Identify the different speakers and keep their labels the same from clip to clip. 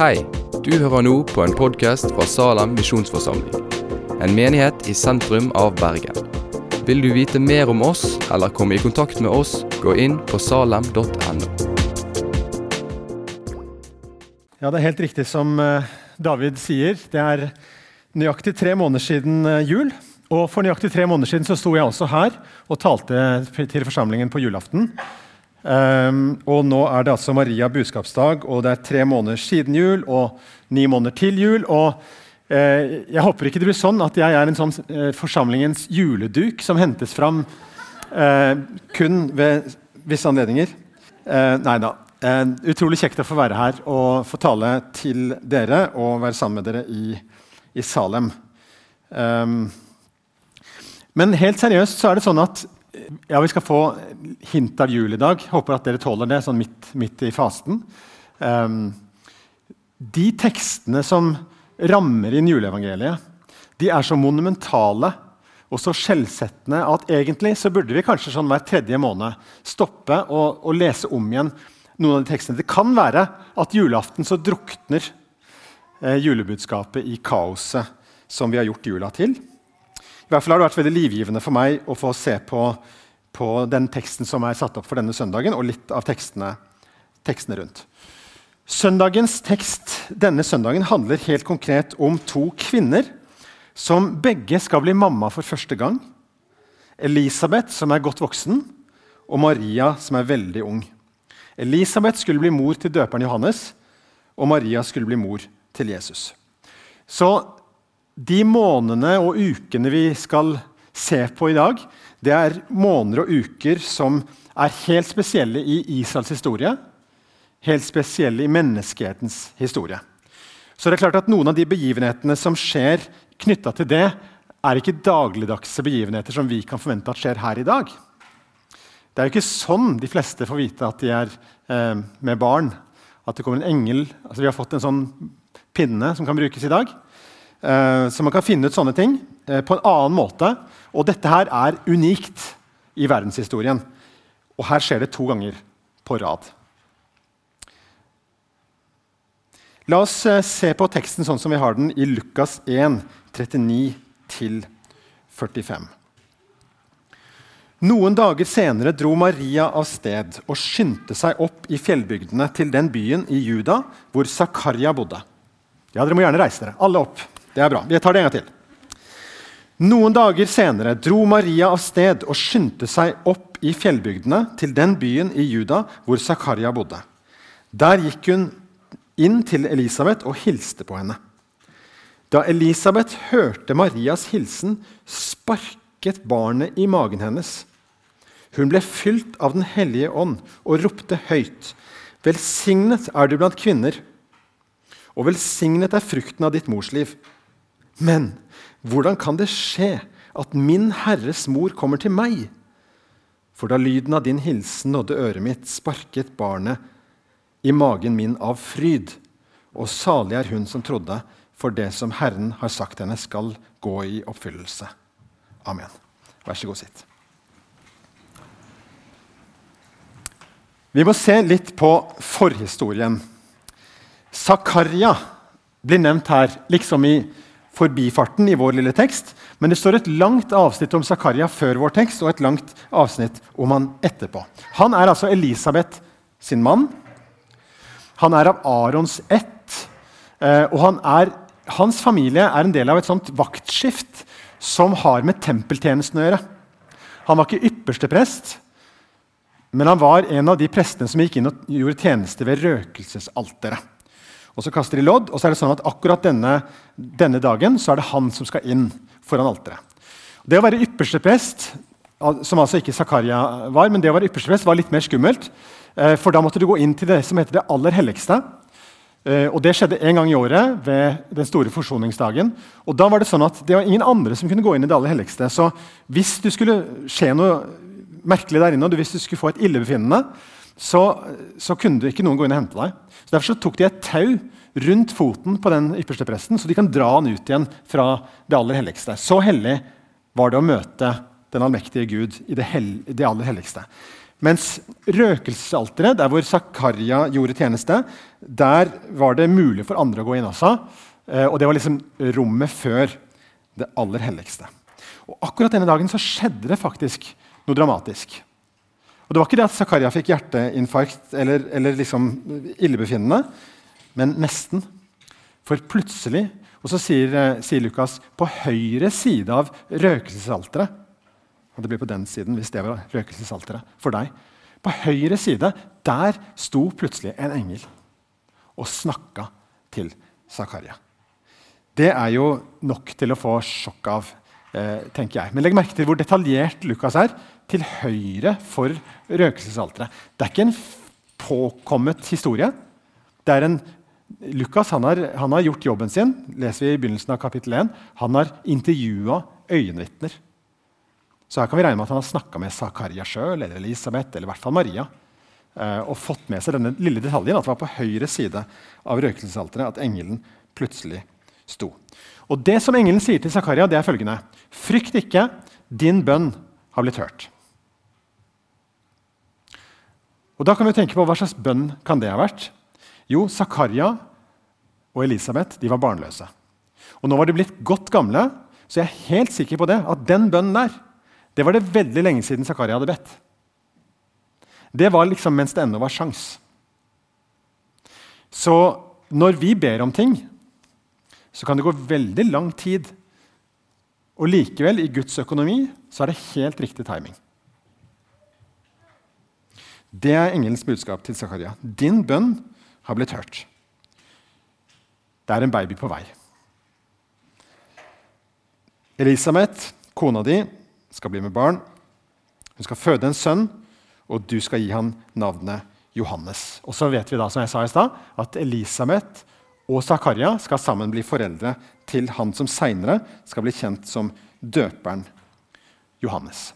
Speaker 1: Hei, du hører nå på en podkast fra Salem misjonsforsamling. En menighet i sentrum av Bergen. Vil du vite mer om oss eller komme i kontakt med oss, gå inn på salem.no.
Speaker 2: Ja, det er helt riktig som eh, David sier. Det er nøyaktig tre måneder siden eh, jul. Og for nøyaktig tre måneder siden så sto jeg også her og talte til forsamlingen på julaften. Um, og nå er det altså Maria budskapsdag, og det er tre måneder siden jul og ni måneder til jul. og eh, Jeg håper ikke det blir sånn at jeg er en sånn eh, forsamlingens juleduk som hentes fram eh, kun ved visse anledninger. Eh, nei da. Eh, utrolig kjekt å få være her og få tale til dere og være sammen med dere i, i Salem. Um, men helt seriøst så er det sånn at ja, Vi skal få hint av jul i dag. Håper at dere tåler det sånn midt, midt i fasten. Um, de tekstene som rammer inn juleevangeliet, de er så monumentale og så skjellsettende at egentlig så burde vi kanskje sånn hver tredje måned stoppe og, og, lese om igjen noen av de tekstene. Det kan være at julaften så drukner eh, julebudskapet i kaoset som vi har gjort jula til. I hvert fall har det vært veldig livgivende for meg å få se på, på den teksten som er satt opp for denne søndagen, og litt av tekstene, tekstene rundt. Søndagens tekst denne søndagen handler helt konkret om to kvinner som begge skal bli mamma for første gang. Elisabeth, som er godt voksen, og Maria, som er veldig ung. Elisabeth skulle bli mor til døperen Johannes, og Maria skulle bli mor til Jesus. Så de månedene og ukene vi skal se på i dag, det er måneder og uker som er helt spesielle i Israels historie. Helt spesielle i menneskehetens historie. Så det er klart at Noen av de begivenhetene som skjer knytta til det, er ikke dagligdagse begivenheter som vi kan forvente at skjer her i dag. Det er jo ikke sånn de fleste får vite at de er eh, med barn. At det kommer en engel altså Vi har fått en sånn pinne som kan brukes i dag. Uh, så man kan finne ut sånne ting uh, på en annen måte. Og dette her er unikt i verdenshistorien. Og her skjer det to ganger på rad. La oss uh, se på teksten sånn som vi har den i Lukas 1, 39-45. Noen dager senere dro Maria av sted og skyndte seg opp i fjellbygdene til den byen i Juda hvor Zakaria bodde. Ja, Dere må gjerne reise dere. Alle opp. Det er bra. Vi tar det en gang til. Noen dager senere dro Maria av sted og skyndte seg opp i fjellbygdene til den byen i Juda hvor Zakaria bodde. Der gikk hun inn til Elisabeth og hilste på henne. Da Elisabeth hørte Marias hilsen, sparket barnet i magen hennes. Hun ble fylt av Den hellige ånd og ropte høyt.: Velsignet er du blant kvinner, og velsignet er frukten av ditt morsliv. Men hvordan kan det skje at min Herres mor kommer til meg? For da lyden av din hilsen nådde øret mitt, sparket barnet i magen min av fryd. Og salig er hun som trodde, for det som Herren har sagt henne, skal gå i oppfyllelse. Amen. Vær så god, sitt. Vi må se litt på forhistorien. Zakaria blir nevnt her, liksom i forbifarten i vår lille tekst, men det står et langt avsnitt om Zakaria før vår tekst og et langt avsnitt om han etterpå. Han er altså Elisabeth sin mann. Han er av Arons ett. Eh, og han er, hans familie er en del av et sånt vaktskift som har med tempeltjenesten å gjøre. Han var ikke ypperste prest, men han var en av de prestene som gikk inn og gjorde tjeneste ved røkelsesalteret. Og så kaster de lodd, og så er det sånn at akkurat denne, denne dagen så er det han som skal inn foran alteret. Det å være ypperste prest, som altså ikke Zakaria var, men det å være ypperste prest var litt mer skummelt. Eh, for da måtte du gå inn til det som heter det aller helligste. Eh, og Det skjedde en gang i året ved den store forsoningsdagen. Og da var Det sånn at det var ingen andre som kunne gå inn i det aller helligste. Så hvis du skulle skje noe merkelig der inne, og hvis du skulle få et illebefinnende, så, så kunne ikke noen gå inn og hente deg. Så Derfor så tok de et tau rundt foten på den ypperste presten, så de kan dra han ut igjen fra det aller helligste. Så hellig var det å møte den allmektige Gud i det, hel det aller helligste. Mens røkelsesalteret, der hvor Zakaria gjorde tjeneste, der var det mulig for andre å gå inn også. Eh, og det var liksom rommet før det aller helligste. Og Akkurat denne dagen så skjedde det faktisk noe dramatisk. Og Det var ikke det at Zakaria fikk hjerteinfarkt eller, eller liksom illebefinnende, men nesten. For plutselig Og så sier, eh, sier Lukas på høyre side av røkelsesalteret og det blir på den siden hvis det var røkelsesalteret for deg. På høyre side der sto plutselig en engel og snakka til Zakaria. Det er jo nok til å få sjokk av, eh, tenker jeg. Men legg merke til hvor detaljert Lukas er. Til høyre for røkelsesalteret. Det er ikke en påkommet historie. Det er en Lukas han har, han har, gjort jobben sin. leser vi i begynnelsen av kapittel 1. Han har intervjua øyenvitner. Så her kan vi regne med at han har snakka med Zakaria sjøl eller Elisabeth eller i hvert fall Maria. Eh, og fått med seg denne lille detaljen at det var på høyre side av røkelsesalteret at engelen plutselig sto. Og Det som engelen sier til Zakaria, det er følgende.: Frykt ikke, din bønn har blitt hørt. Og Da kan vi tenke på hva slags bønn kan det ha vært. Jo, Zakaria og Elisabeth de var barnløse. Og Nå var de blitt godt gamle, så jeg er helt sikker på det, at den bønnen der det var det veldig lenge siden Zakaria hadde bedt. Det var liksom mens det ennå var sjans. Så når vi ber om ting, så kan det gå veldig lang tid. Og likevel, i Guds økonomi, så er det helt riktig timing. Det er engelens budskap til Zakaria. Din bønn har blitt hørt. Det er en baby på vei. Elisabeth, kona di, skal bli med barn. Hun skal føde en sønn, og du skal gi ham navnet Johannes. Og så vet vi da, som jeg sa i sted, at Elisabeth og Zakaria skal sammen bli foreldre til han som seinere skal bli kjent som døperen Johannes.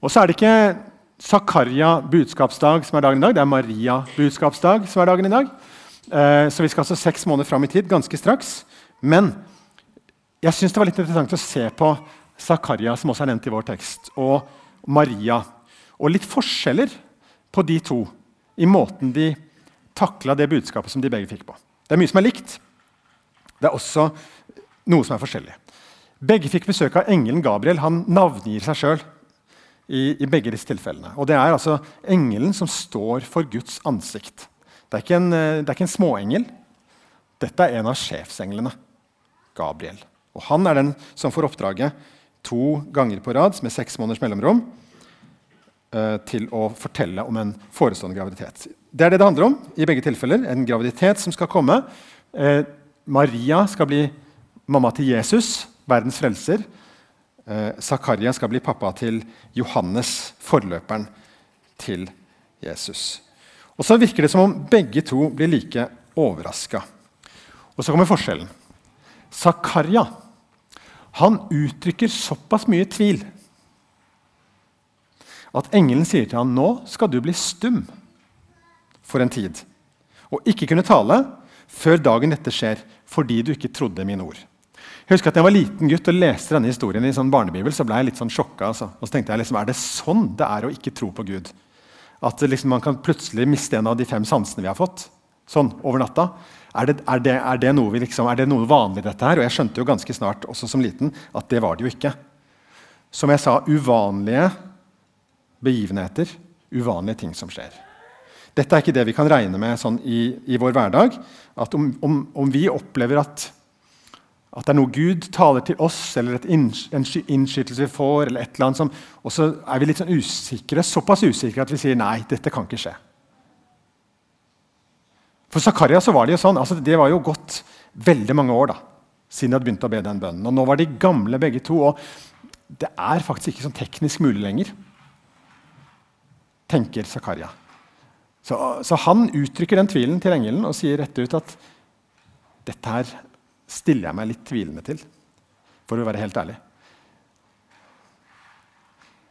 Speaker 2: Og så er det ikke Zakaria budskapsdag som er dagen i dag, det er Maria budskapsdag som er dagen i dag. Eh, så vi skal altså seks måneder fram i tid, ganske straks. Men jeg syns det var litt interessant å se på Zakaria, som også er nevnt i vår tekst, og Maria. Og litt forskjeller på de to i måten de takla det budskapet som de begge fikk på. Det er mye som er likt. Det er også noe som er forskjellig. Begge fikk besøk av engelen Gabriel. Han navngir seg sjøl i, i, begge disse tilfellene. Og Det er altså engelen som står for Guds ansikt. Det er ikke en, det er ikke en småengel. Dette er en av sjefsenglene, Gabriel. Og Han er den som får oppdraget to ganger på rad med seks måneders mellomrom eh, til å fortelle om en forestående graviditet. Det er det det handler om i begge tilfeller. En graviditet som skal komme. Eh, Maria skal bli mamma til Jesus, verdens frelser. Eh, Zakaria skal bli pappa til Johannes, forløperen til Jesus. Og Så virker det som om begge to blir like overraska. Og så kommer forskjellen. Zakaria han uttrykker såpass mye tvil at engelen sier til ham nå skal du bli stum for en tid og ikke kunne tale før dagen dette skjer, fordi du ikke trodde mine ord. Jeg husker at jeg var liten gutt og leste denne historien i sånn barnebibel, så ble jeg litt sånn sjokka. Altså. Og så tenkte jeg, liksom, Er det sånn det er å ikke tro på Gud? At liksom, man kan plutselig miste en av de fem sansene vi har fått? Sånn over natta? Er det, er, det, er, det liksom, er det, noe vanlig, dette her? Og jeg skjønte jo ganske snart også som liten, at det var det jo ikke. Som jeg sa, uvanlige begivenheter, uvanlige ting som skjer. Dette er ikke det vi kan regne med sånn i, i, vår hverdag. At om, om, om vi opplever at, at, det er noe Gud taler til oss, eller en innskytelse vi får, eller et eller annet som, og så er vi litt sånn usikre, såpass usikre at vi sier nei, dette kan ikke skje. For Zakaria så var det jo sånn, altså det var jo gått veldig mange år da, siden de hadde begynt å be den bønnen. Og nå var de gamle begge to. og Det er faktisk ikke sånn teknisk mulig lenger, tenker Zakaria. Så, så, han uttrykker den tvilen til engelen og sier rett ut at dette her stiller jeg meg litt tvilende til, for å være helt ærlig.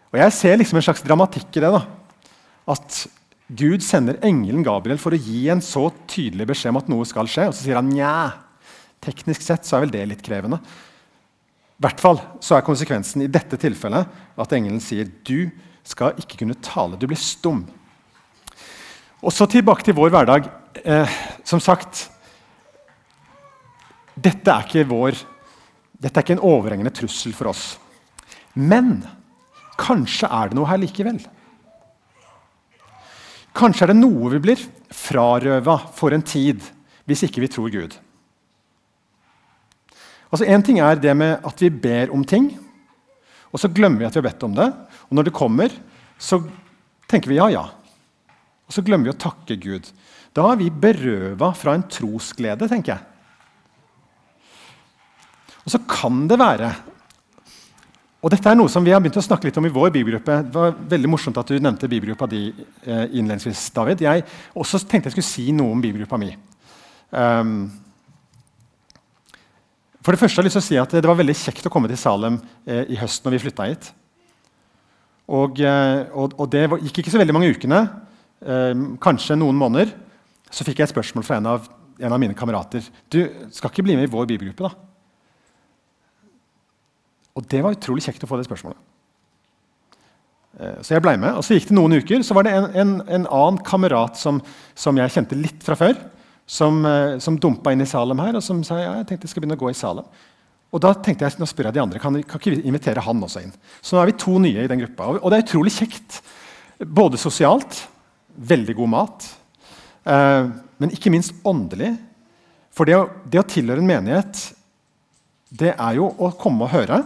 Speaker 2: Og Jeg ser liksom en slags dramatikk i det. da, At Gud sender engelen Gabriel for å gi en så tydelig beskjed om at noe skal skje. Og så sier han nja. Teknisk sett så er vel det litt krevende. I hvert fall så er konsekvensen i dette tilfellet at engelen sier du skal ikke kunne tale. Du blir stum. Og så tilbake til vår hverdag. Eh, som sagt dette er, ikke vår, dette er ikke en overhengende trussel for oss. Men kanskje er det noe her likevel. Kanskje er det noe vi blir frarøva for en tid hvis ikke vi tror Gud. Altså Én ting er det med at vi ber om ting, og så glemmer vi at vi har bedt om det. Og når det kommer, så tenker vi ja, ja. Og så glemmer vi å takke Gud. Da er vi berøva fra en trosglede, tenker jeg. Og så kan det være og dette er noe som Vi har begynt å snakke litt om i vår bibelgruppe. Det var veldig morsomt at du nevnte bibelgruppa di eh, innledningsvis. David. Jeg også tenkte jeg skulle si noe om bibelgruppa mi. Um, for det første har jeg lyst til å si at Det var veldig kjekt å komme til Salem eh, i høst når vi flytta hit. Og, eh, og, og, det gikk ikke så veldig mange ukene, eh, kanskje noen måneder, så fikk jeg et spørsmål fra en av, en av mine kamerater. Du skal ikke bli med i vår bibelgruppe, da? Og det var utrolig kjekt å få det spørsmålet. Eh, så jeg ble med. og Så gikk det noen uker, så var det en, en, en annen kamerat som, som, jeg kjente litt fra før, som, eh, som dumpa inn i Salem her og som sa ja, jeg tenkte jeg skal begynne å gå i Salem. Og da tenkte jeg, nå spør jeg de andre, kan, kan ikke vi invitere han også inn? Så nå er vi to nye i den gruppa. Og, og det er utrolig kjekt. Både sosialt, veldig god mat, eh, men ikke minst åndelig. For det å, det å tilhøre en menighet, det er jo å komme og høre.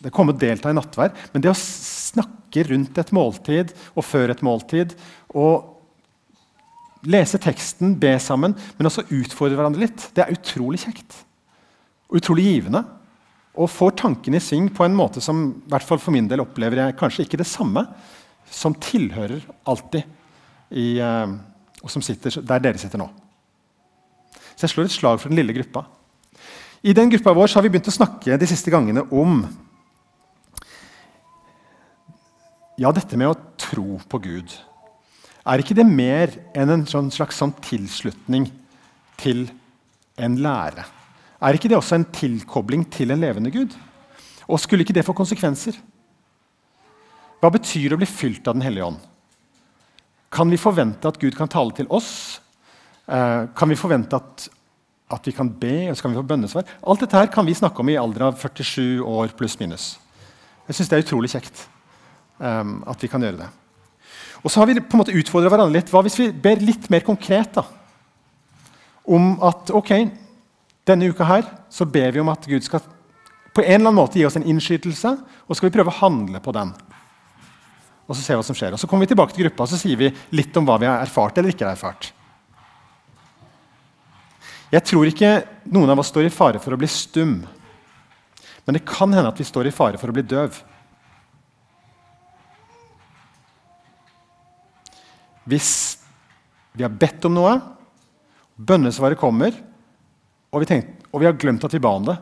Speaker 2: Det komme og delta i nattvær. Men det å snakke rundt et måltid og før et måltid og lese teksten, be sammen, men også utfordre hverandre litt, det er utrolig kjekt. Utrolig givende. Og får tankene i sving på en måte som i hvert fall for min del opplever jeg kanskje ikke det samme som tilhører alltid i, uh, og som sitter der dere sitter nå. Så jeg slår et slag for den lille gruppa. I den gruppa vår har vi begynt å snakke de siste gangene om ja, dette med å tro på Gud, er ikke det mer enn en sånn slags sånn tilslutning til en lære? Er ikke det også en tilkobling til en levende Gud? Og skulle ikke det få konsekvenser? Hva betyr å bli fylt av Den hellige ånd? Kan vi forvente at Gud kan tale til oss? Eh, kan vi forvente at, at vi kan be, og så kan vi få bønnesvar? Alt dette her kan vi snakke om i alder av 47 år pluss minus. Jeg synes det er utrolig kjekt um, at vi kan gjøre det. Og så har vi på en måte utfordra hverandre litt. Hva hvis vi ber litt mer konkret da? om at ok, denne uka her så ber vi om at Gud skal på en eller annen måte gi oss en innskytelse, og så skal vi prøve å handle på den. Og så vi hva som skjer. Og så kommer vi tilbake til gruppa og så sier vi litt om hva vi har erfart eller ikke har erfart. Jeg tror ikke noen av oss står i fare for å bli stum. Men det kan hende at vi står i fare for å bli døv. Hvis vi har bedt om noe, bønnesvaret kommer, og vi, tenker, og vi har glemt at vi ba om det.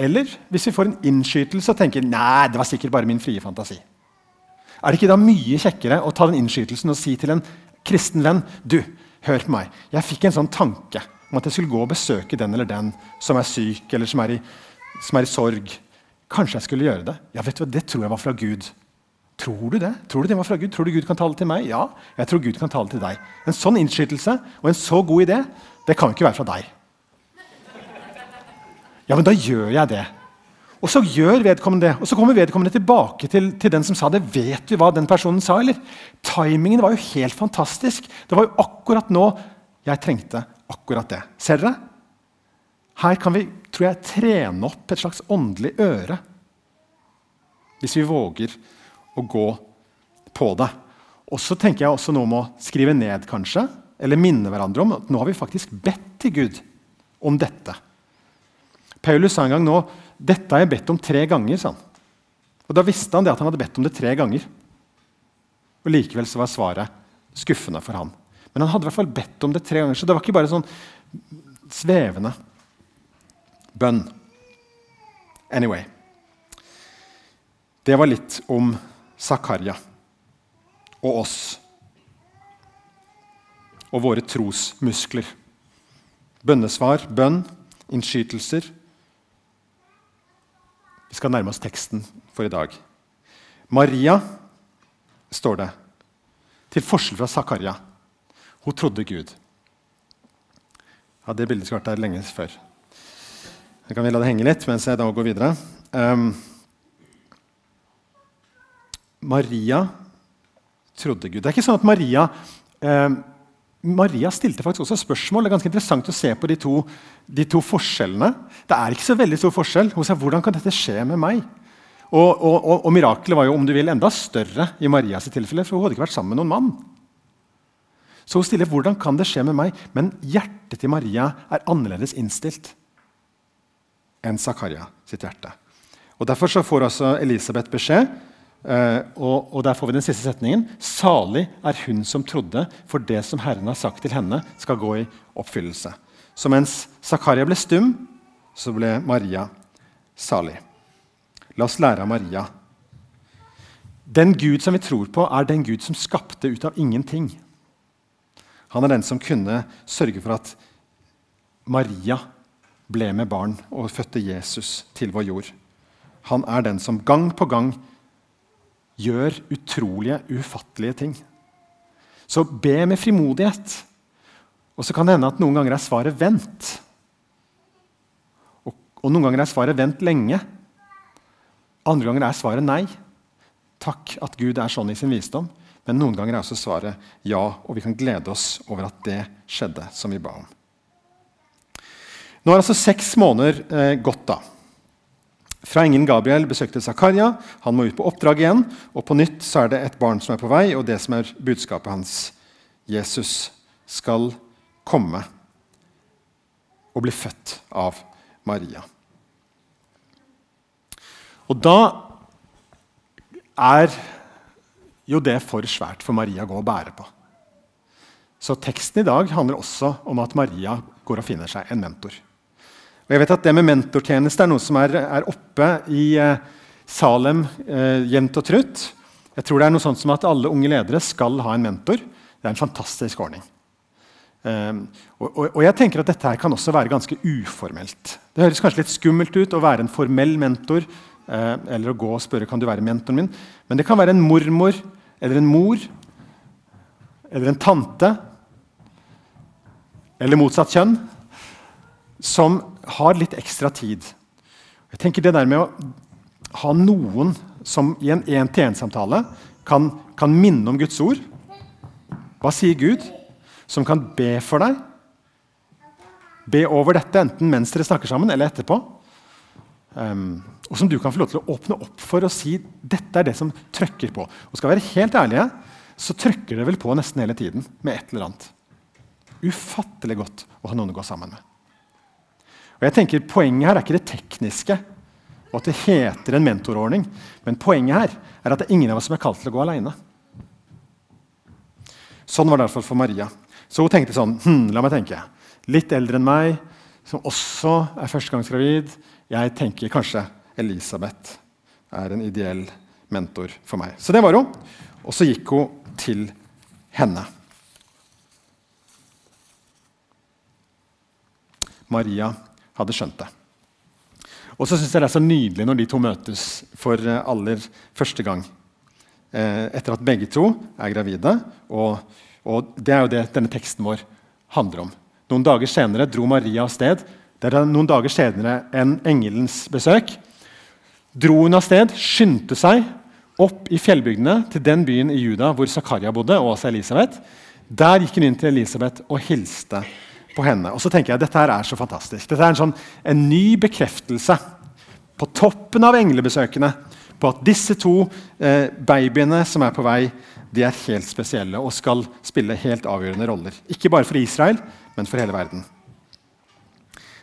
Speaker 2: Eller hvis vi får en innskytelse og tenker nei, det var sikkert bare min frie fantasi. Er det ikke da mye kjekkere å ta den innskytelsen og si til en kristen venn du, hør på meg, jeg fikk en sånn tanke om at jeg skulle gå og besøke den eller den som er syk eller som er i, som er i sorg. Kanskje jeg skulle gjøre det? Ja, vet du hva, Det tror jeg var fra Gud. Tror du det? Tror du det var fra Gud? Tror du Gud kan tale til meg? Ja, jeg tror Gud kan tale til deg. En sånn innskytelse og en så god idé det kan jo ikke være fra deg. Ja, men da gjør jeg det. Og så gjør vedkommende det. Og så kommer vedkommende tilbake til, til, den som sa det. Vet du hva den personen sa, eller? Timingen var jo helt fantastisk. Det var jo akkurat nå jeg trengte akkurat det. Ser dere? Her kan vi tror jeg, trene opp et slags åndelig øre. Hvis vi våger å gå på det. Og så tenker jeg også noe om å skrive ned, kanskje, eller minne hverandre om at nå har vi faktisk bedt til Gud om dette. Paulus sa en gang nå dette har jeg bedt om tre ganger. sa han. Og Da visste han det at han hadde bedt om det tre ganger. Og Likevel så var svaret skuffende for han. Men han hadde i hvert fall bedt om det tre ganger, så det var ikke bare sånn svevende bønn. Anyway. Det var litt om Zakaria og oss og våre trosmuskler. Bønnesvar, bønn, innskytelser. Vi skal nærme oss teksten for i dag. Maria står det. Til forskjell fra Zakaria. Hun trodde Gud. Ja, Det bildet skulle vært der lenge før. Jeg kan vi la det henge litt mens jeg da går videre. Um, Maria trodde Gud. Det er ikke sånn at Maria eh, Maria stilte faktisk også spørsmål. Det er ganske interessant å se på de to, de to forskjellene. Det er ikke så veldig stor forskjell. Hun sa, 'Hvordan kan dette skje med meg?' Og, og, og, og mirakelet var jo om du vil, enda større i Marias tilfelle, for hun hadde ikke vært sammen med noen mann. Så hun stiller 'Hvordan kan det skje med meg?' Men hjertet til Maria er annerledes innstilt enn Zakaria sitt hjerte. Og Derfor så får også Elisabeth beskjed, eh, og, og der får vi den siste setningen. Salig er hun som trodde, for det som Herren har sagt til henne, skal gå i oppfyllelse. Så mens Zakaria ble stum, så ble Maria salig. La oss lære av Maria. Den Gud som vi tror på, er den Gud som skapte ut av ingenting. Han er den som kunne sørge for at Maria ble med barn og fødte Jesus til vår jord. Han er den som gang på gang gjør utrolige, ufattelige ting. Så be med frimodighet. Og så kan det hende at noen ganger er svaret 'vent'. Og, og noen ganger er svaret 'vent lenge'. Andre ganger er svaret nei. Takk at Gud er sånn i sin visdom. Men noen ganger er også svaret ja, og vi kan glede oss over at det skjedde som vi ba om. Nå har altså seks måneder eh, gått. da. Fra engelen Gabriel besøkte Zakaria. Han må ut på oppdrag igjen. Og på nytt så er det et barn som er på vei, og det som er budskapet hans. Jesus skal komme og bli født av Maria. Og da er jo det for svært for Maria å gå og bære på. Så teksten i dag handler også om at Maria går og finner seg en mentor. Og jeg vet at Det med mentortjeneste er noe som er, er oppe i eh, Salem eh, jevnt og trutt. Jeg tror det er noe sånt som at alle unge ledere skal ha en mentor. Det er en fantastisk ordning. Um, og, og, og, jeg tenker at dette her kan også være ganske uformelt. Det høres kanskje litt skummelt ut å være en formell mentor eh, eller å gå og spørre kan du være mentoren min. Men det kan være en mormor eller en mor eller en tante eller motsatt kjønn som har litt ekstra tid. Jeg tenker Det der med å ha noen som i en én-til-én-samtale kan, kan, minne om Guds ord Hva sier Gud? Som kan be for deg. Be over dette, enten mens dere snakker sammen, eller etterpå. Um, og som du kan få lov til å åpne opp for og si dette er det som trykker på. Og skal være helt ærlige, så trykker det vel på nesten hele tiden med et eller annet. Ufattelig godt å ha noen å gå sammen med. Og jeg tenker Poenget her er ikke det tekniske, og at det heter en mentorordning. Men poenget her er at det er ingen av oss som er kalt til å gå alene. Sånn var det derfor for Maria. Så hun tenkte sånn hm, La meg tenke. Litt eldre enn meg, som også er førstegangsgravid. Jeg tenker kanskje Elisabeth er en ideell mentor for meg. Så det var hun. Og så gikk hun til henne. Maria hadde skjønt det. Og så syns jeg det er så nydelig når de to møtes for eh, aller første gang. Eh, etter at begge to er gravide. Og, og, det er jo det denne teksten vår handler om. Noen dager senere dro Maria av sted. Det er noen dager senere enn engelens besøk. Dro hun av sted, skyndte seg opp i fjellbygdene til den byen i Juda hvor Zakaria bodde, og også Elisabeth. Der gikk hun inn til Elisabeth og hilste på henne. Og så tenker jeg, Dette her er så fantastisk. Dette er en, sånn, en ny bekreftelse på toppen av englebesøkene på at disse to eh, babyene som er på vei, de er helt spesielle og skal spille helt avgjørende roller. Ikke bare for Israel, men for hele verden.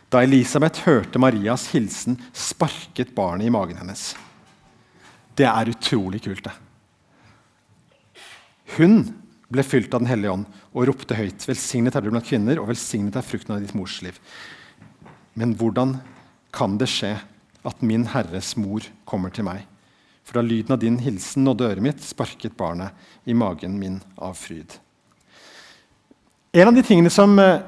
Speaker 2: Da Elisabeth hørte Marias hilsen, sparket barnet i magen hennes. Det er utrolig kult, det. Hun ble fylt av Den hellige ånd og ropte høyt.: Velsignet er du blant kvinner, og velsignet er frukten av ditt mors liv. Men hvordan kan det skje at min Herres mor kommer til meg? For da lyden av din hilsen nådde øret mitt, sparket barnet i magen min av fryd. En av de tingene som, eh,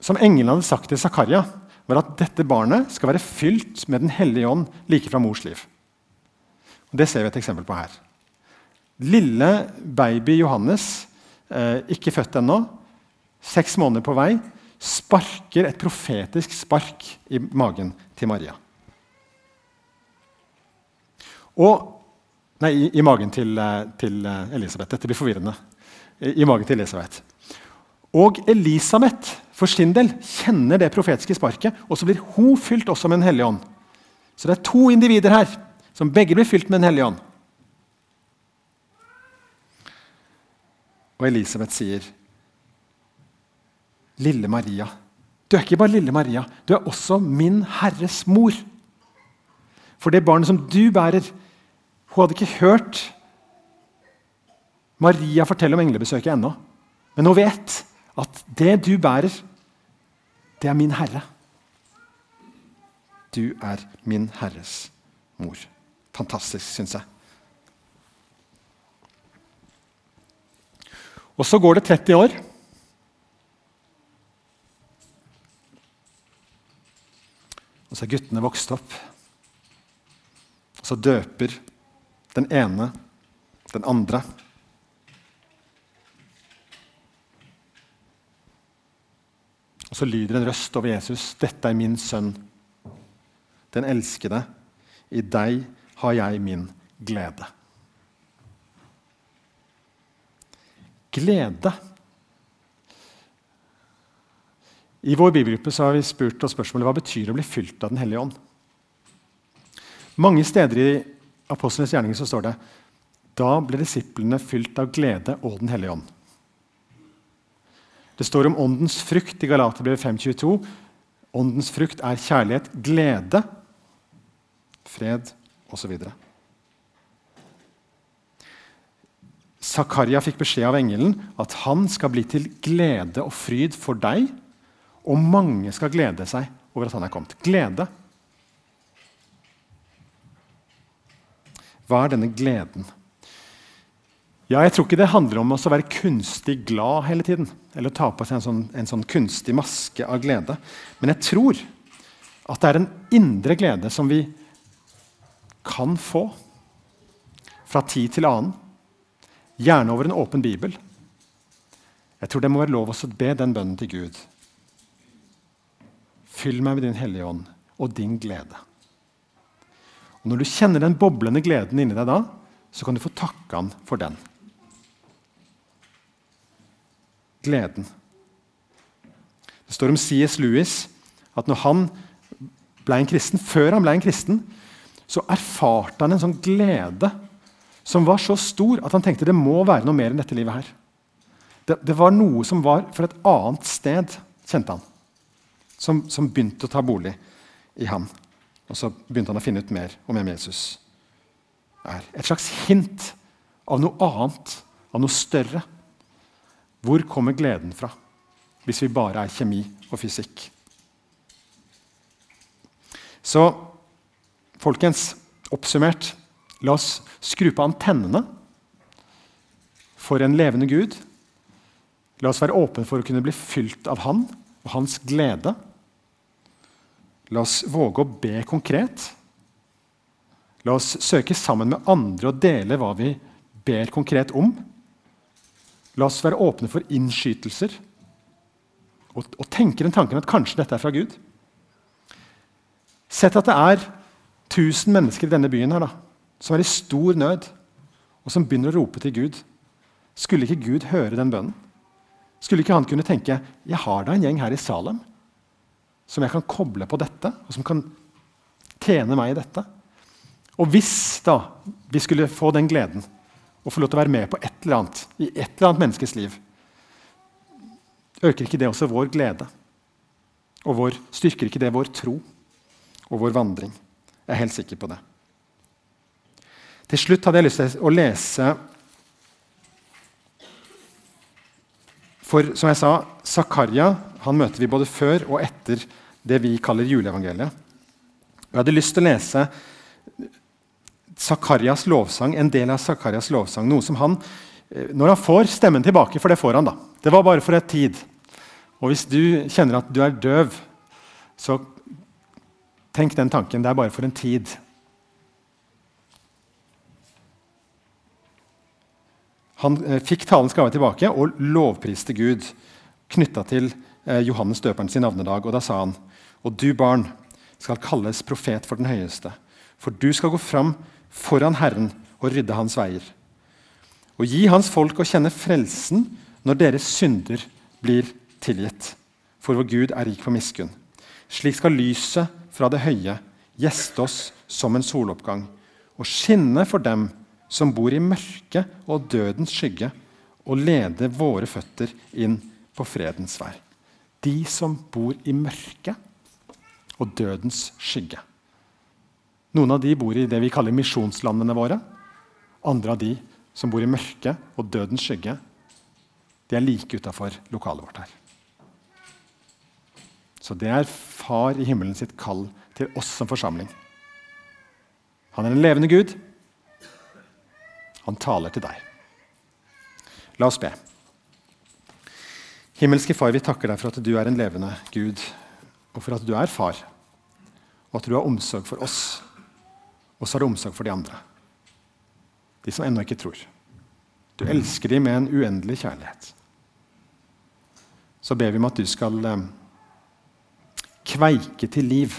Speaker 2: som englene hadde sagt til Zakaria, var at dette barnet skal være fylt med Den hellige ånd like fra mors liv. Og det ser vi et eksempel på her. Lille baby Johannes, eh, ikke født ennå, seks måneder på vei, sparker et profetisk spark i magen til Maria. Og Nei, i, i magen til, eh, til, eh, Elisabeth. Dette blir forvirrende. I, I, magen til Elisabeth. Og Elisabeth for sin del kjenner det profetiske sparket, og så blir hun fylt også med Den hellige ånd. Så det er to individer her som begge blir fylt med Den hellige ånd. Og Elisabeth sier, 'Lille Maria, du er ikke bare lille Maria, du er også min Herres mor.' For det barnet som du bærer, hun hadde ikke hørt Maria fortelle om englebesøket ennå. Men hun vet at det du bærer, det er min Herre. Du er min Herres mor. Fantastisk, syns jeg. Og så går det 30 år. Og så er guttene vokst opp. Og så døper den ene, den andre. Og så lyder en røst over Jesus. 'Dette er min sønn, den elskede. I deg har jeg min glede.' Glede. I vår bibelgruppe har vi spurt oss spørsmålet hva betyr å bli fylt av Den hellige ånd. Mange steder i apostlenes gjerninger så står det da ble disiplene fylt av glede og Den hellige ånd. Det står om åndens frukt i Galaterbrevet 5.22. Åndens frukt er kjærlighet, glede, fred osv. Zakaria fikk beskjed av engelen at han skal bli til glede og fryd for deg, og mange skal glede seg over at han er kommet. Glede. Hva er denne gleden? Ja, jeg tror ikke det handler om å være kunstig glad hele tiden. Eller ta på seg en sånn, en sånn kunstig maske av glede. Men jeg tror at det er en indre glede som vi kan få fra tid til annen. Gjerne over en åpen bibel. Jeg tror det må være lov å be den bønnen til Gud. Fyll meg med din Hellige Ånd og din glede. Og Når du kjenner den boblende gleden inni deg da, så kan du få takke han for den. Gleden. Det står om C.S. Lewis at når han ble en kristen, før han ble en kristen, så erfarte han en sånn glede som var så stor at han tenkte det må være noe mer enn dette livet her. Det, det var noe som var fra et annet sted, kjente han. Som, som begynte å ta bolig i ham. Og så begynte han å finne ut mer om hvem Jesus er. Et slags hint av noe annet, av noe større. Hvor kommer gleden fra hvis vi bare er kjemi og fysikk? Så folkens, oppsummert La oss skru på antennene for en levende Gud. La oss være åpne for å kunne bli fylt av Han og Hans glede. La oss våge å be konkret. La oss søke sammen med andre og dele hva vi ber konkret om. La oss være åpne for innskytelser og, og tenke den tanken at kanskje dette er fra Gud. Sett at det er 1000 mennesker i denne byen her da, som er i stor nød, og som begynner å rope til Gud. Skulle ikke Gud høre den bønnen? Skulle ikke han kunne tenke jeg har da en gjeng her i Salem som jeg kan koble på dette, og som kan tjene meg i dette. Og hvis da vi skulle få den gleden å få lov til å være med på et eller annet i et eller annet menneskes liv, øker ikke det også vår glede? Og vår, styrker ikke det vår tro og vår vandring? Jeg er helt sikker på det. Til slutt hadde jeg lyst til å lese For som jeg sa, Zakaria han møter vi både før og etter det vi kaller juleevangeliet. Jeg hadde lyst til å lese Zakarias lovsang, en del av Zakarias lovsang. Noe som han, eh, Når han får stemmen tilbake, for det får han, da. Det var bare for et tid. Og hvis du kjenner at du er døv, så tenk den tanken. Det er bare for en tid. Han eh, fikk talens gave tilbake og lovpriste Gud knytta til eh, Johannes døperen sin navnedag. Og da sa han, og du barn skal kalles profet for den høyeste, for du skal gå fram foran Herren og rydde hans veier. Og gi hans folk å kjenne frelsen når deres synder blir tilgitt. For vår Gud er rik på miskunn. Slik skal lyset fra det høye gjeste oss som en soloppgang og skinne for dem som bor i mørket og dødens skygge, og lede våre føtter inn på fredens vei. De som bor i mørket og dødens skygge. Noen av de bor i det vi kaller misjonslandene våre. Andre av de som bor i mørket og dødens skygge, de er like utafor lokalet vårt her. Så det er Far i himmelen sitt kall til oss som forsamling. Han er en levende Gud. Han taler til deg. La oss be. Himmelske Far, vi takker deg for at du er en levende Gud, og for at du er far, og at du har omsorg for oss, og så har du omsorg for de andre. De som ennå ikke tror. Du elsker dem med en uendelig kjærlighet. Så ber vi om at du skal eh, kveike til liv.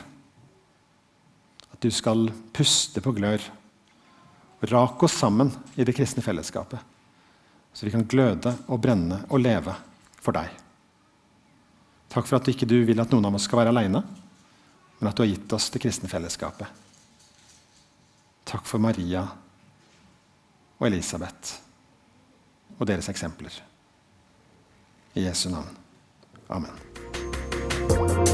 Speaker 2: At du skal puste på glør. Rak oss sammen i det kristne fellesskapet, så vi kan gløde og brenne og leve for deg. Takk for at du ikke vil at noen av oss skal være aleine, men at du har gitt oss det kristne fellesskapet. Takk for Maria og Elisabeth og deres eksempler. I Jesu navn. Amen.